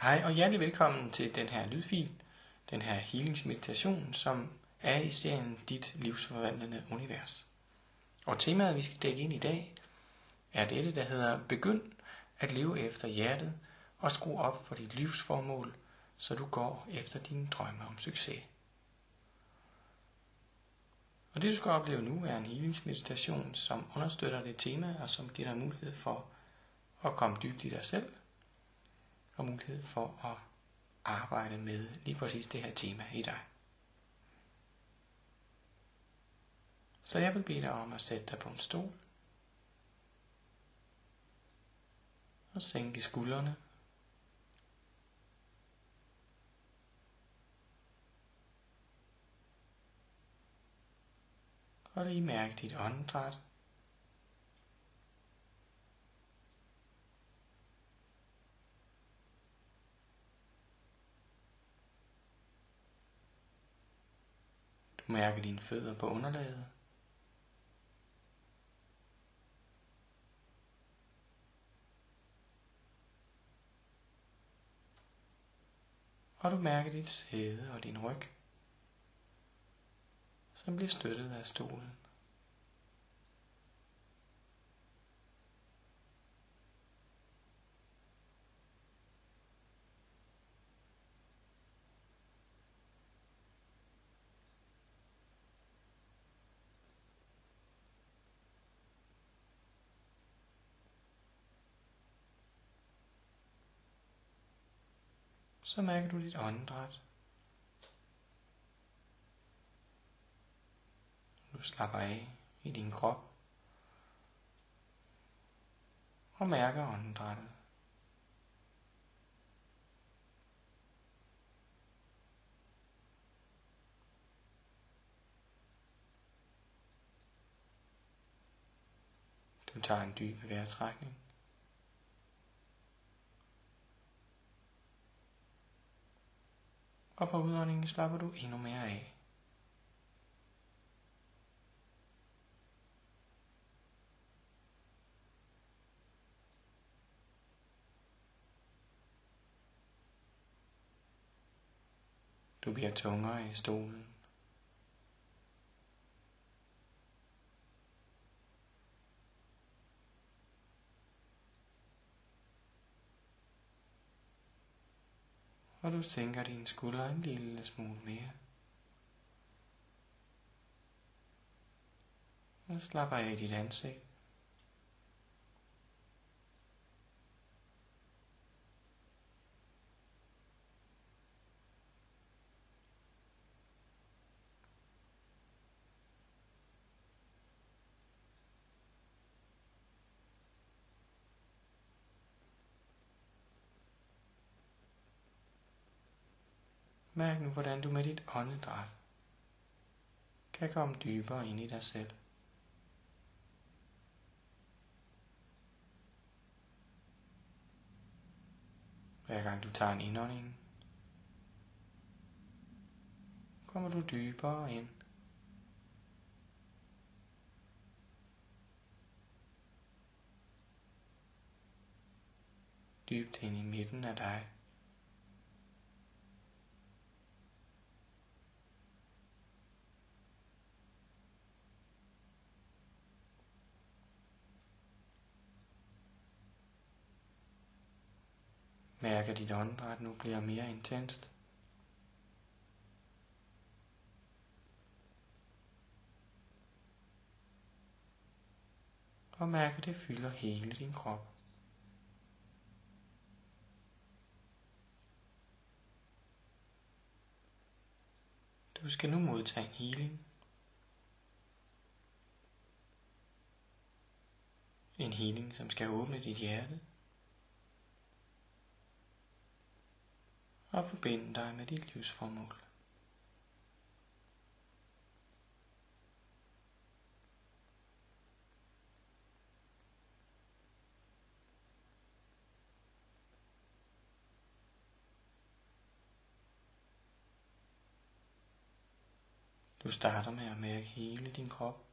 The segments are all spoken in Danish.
Hej og hjertelig velkommen til den her lydfil, den her healingsmeditation, som er i serien Dit livsforvandlende univers. Og temaet, vi skal dække ind i dag, er dette, der hedder Begynd at leve efter hjertet og skru op for dit livsformål, så du går efter dine drømme om succes. Og det du skal opleve nu er en healingsmeditation, som understøtter det tema og som giver dig mulighed for at komme dybt i dig selv og mulighed for at arbejde med lige præcis det her tema i dig. Så jeg vil bede dig om at sætte dig på en stol og sænke skuldrene. Og lige mærke dit åndedræt. Mærke dine fødder på underlaget. Og du mærker dit sæde og din ryg, som bliver støttet af stolen. Så mærker du dit åndedræt. Du slapper af i din krop og mærker åndedrættet. Du tager en dyb vejrtrækning. Og på udåndingen slapper du endnu mere af. Du bliver tungere i stolen. Og du sænker dine skuldre en lille smule mere. Og slapper af i dit ansigt. Mærk nu, hvordan du med dit åndedræt kan komme dybere ind i dig selv. Hver gang du tager en indånding, kommer du dybere ind. Dybt ind i midten af dig. Mærk at dit åndedræt nu bliver mere intenst. Og mærk at det fylder hele din krop. Du skal nu modtage en healing. En healing, som skal åbne dit hjerte. Og forbinde dig med dit livsformål. Du starter med at mærke hele din krop.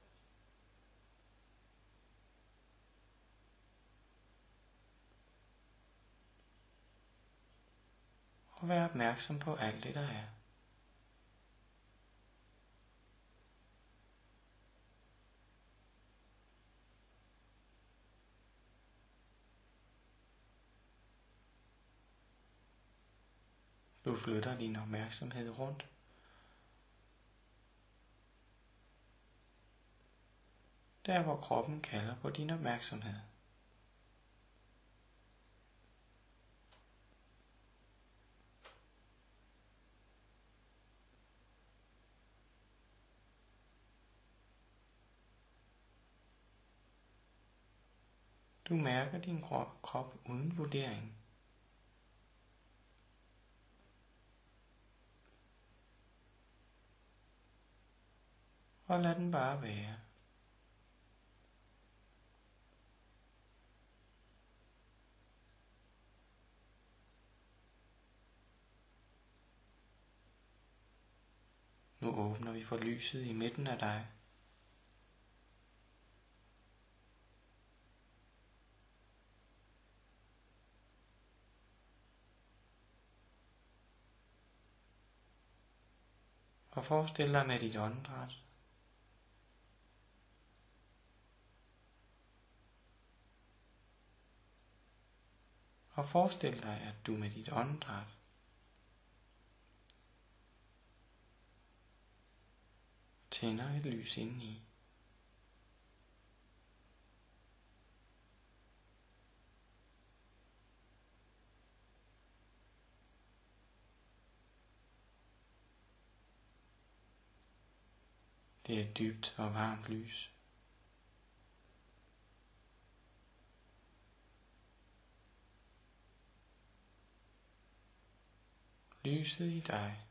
Og vær opmærksom på alt det, der er. Du flytter din opmærksomhed rundt. Der hvor kroppen kalder på din opmærksomhed. Du mærker din krop uden vurdering. Og lad den bare være. Nu åbner vi for lyset i midten af dig. Forestil dig med dit åndedræt. Og forestil dig, at du med dit åndedræt tænder et lys indeni. Det er et dybt og varmt lys. Lyset i dig.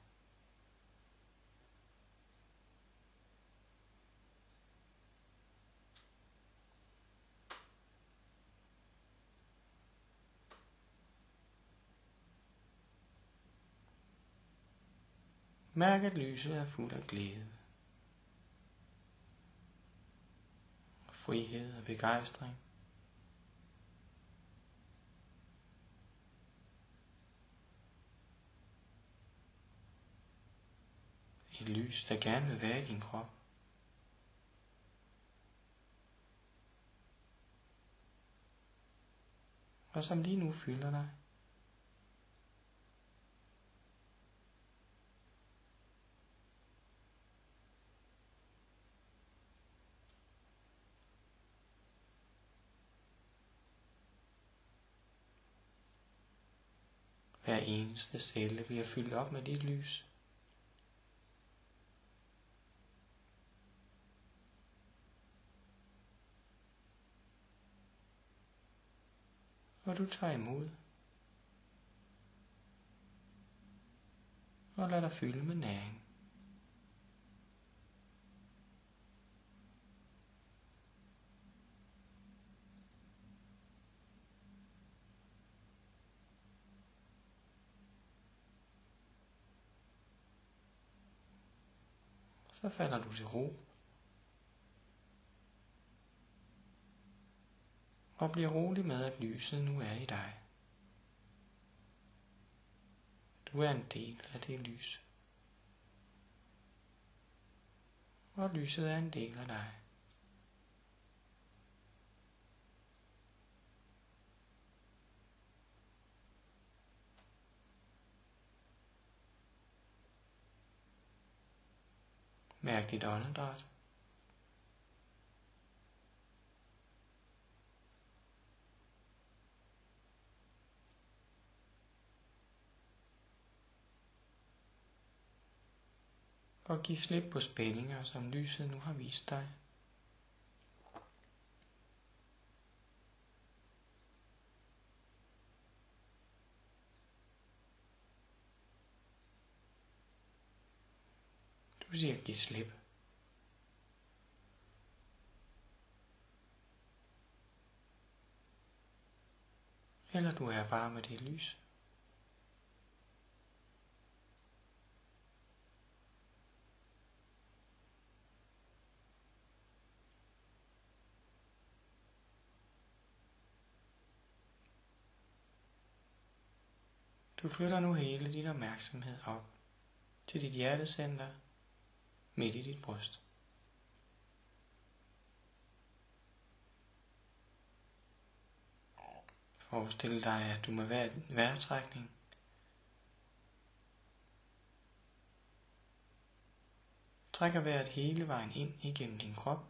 Mærk, at lyset er fuld af glæde. Frihed og begejstring. Et lys, der gerne vil være i din krop. Og som lige nu fylder dig. Hver eneste celle bliver fyldt op med dit lys. Og du tager imod. Og lad dig fylde med næring. Så falder du til ro. Og bliver rolig med, at lyset nu er i dig. Du er en del af det lys. Og lyset er en del af dig. Mærk dit åndedræt. Og giv slip på spændinger, som lyset nu har vist dig. Du siger, slip. Eller du er bare med det lys. Du flytter nu hele din opmærksomhed op til dit hjertecenter midt i dit bryst. Forestil dig, at du med hver vejrtrækning trækker vejret hele vejen ind igennem din krop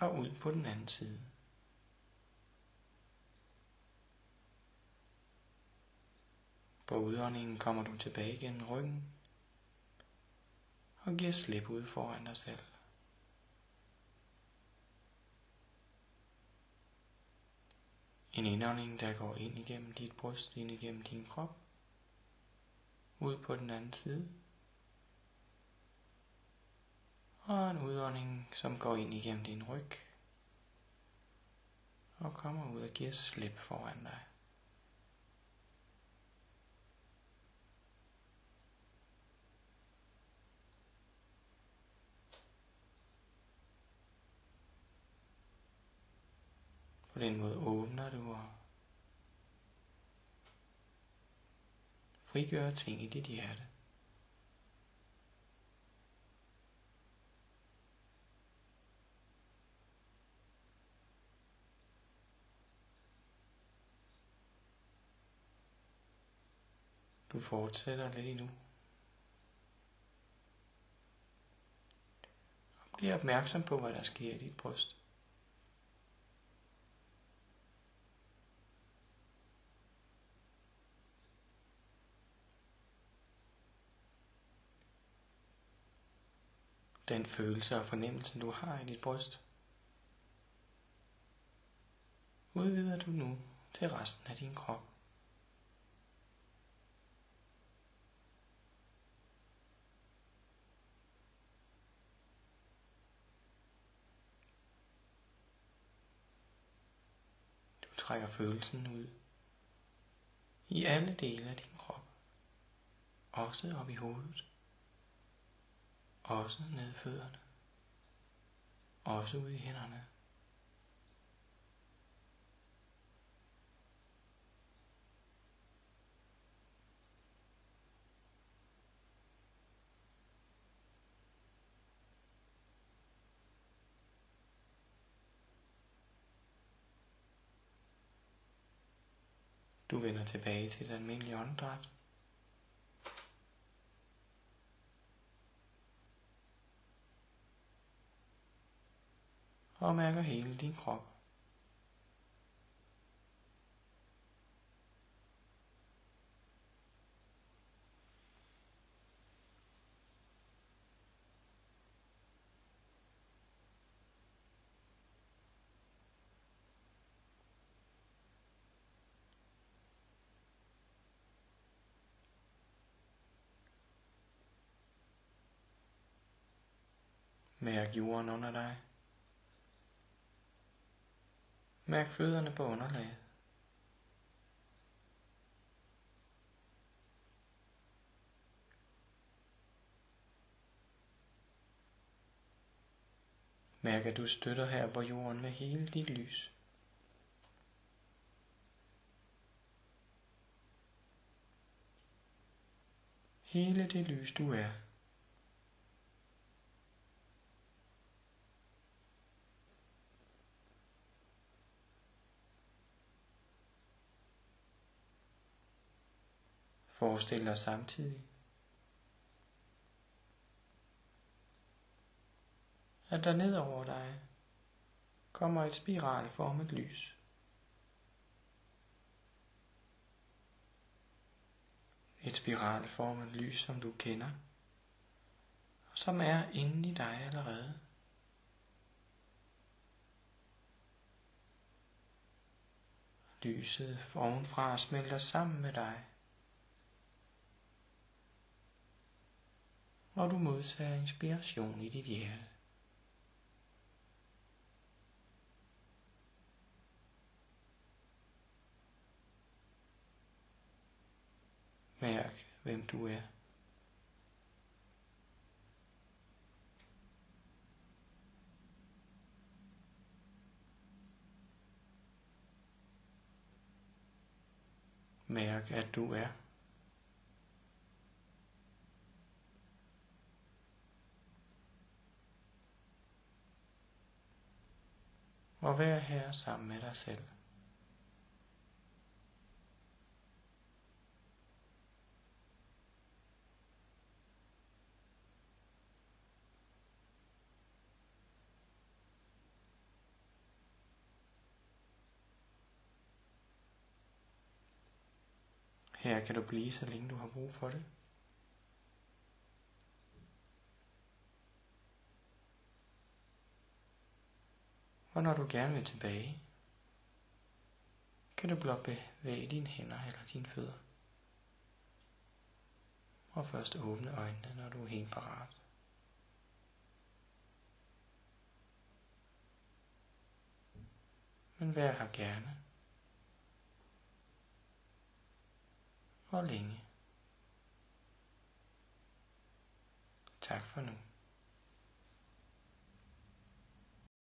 og ud på den anden side. På udåndingen kommer du tilbage gennem ryggen og giver slip ud foran dig selv. En indånding, der går ind igennem dit bryst, ind igennem din krop, ud på den anden side. Og en udånding, som går ind igennem din ryg, og kommer ud og giver slip foran dig. På den måde åbner du og frigør ting i dit hjerte. Du fortsætter lidt endnu. Og bliver opmærksom på, hvad der sker i dit bryst. Den følelse og fornemmelse, du har i dit bryst, udvider du nu til resten af din krop. Du trækker følelsen ud i alle dele af din krop, også op i hovedet også ned fødderne, også ud i hænderne. Du vender tilbage til den almindelige åndedræt. Og mærker hele din krop. Mærk jorden under dig. Mærk fødderne på underlaget. Mærk, at du støtter her på jorden med hele dit lys. Hele det lys, du er. Forestil dig samtidig, at der ned over dig kommer et spiralformet lys. Et spiralformet lys, som du kender, og som er inde i dig allerede. Lyset ovenfra smelter sammen med dig. Når du modtager inspiration i dit hjerte. Mærk, hvem du er. Mærk, at du er. Og vær her sammen med dig selv. Her kan du blive, så længe du har brug for det. Og når du gerne vil tilbage, kan du blot bevæge dine hænder eller dine fødder. Og først åbne øjnene, når du er helt parat. Men vær her gerne. Og længe. Tak for nu.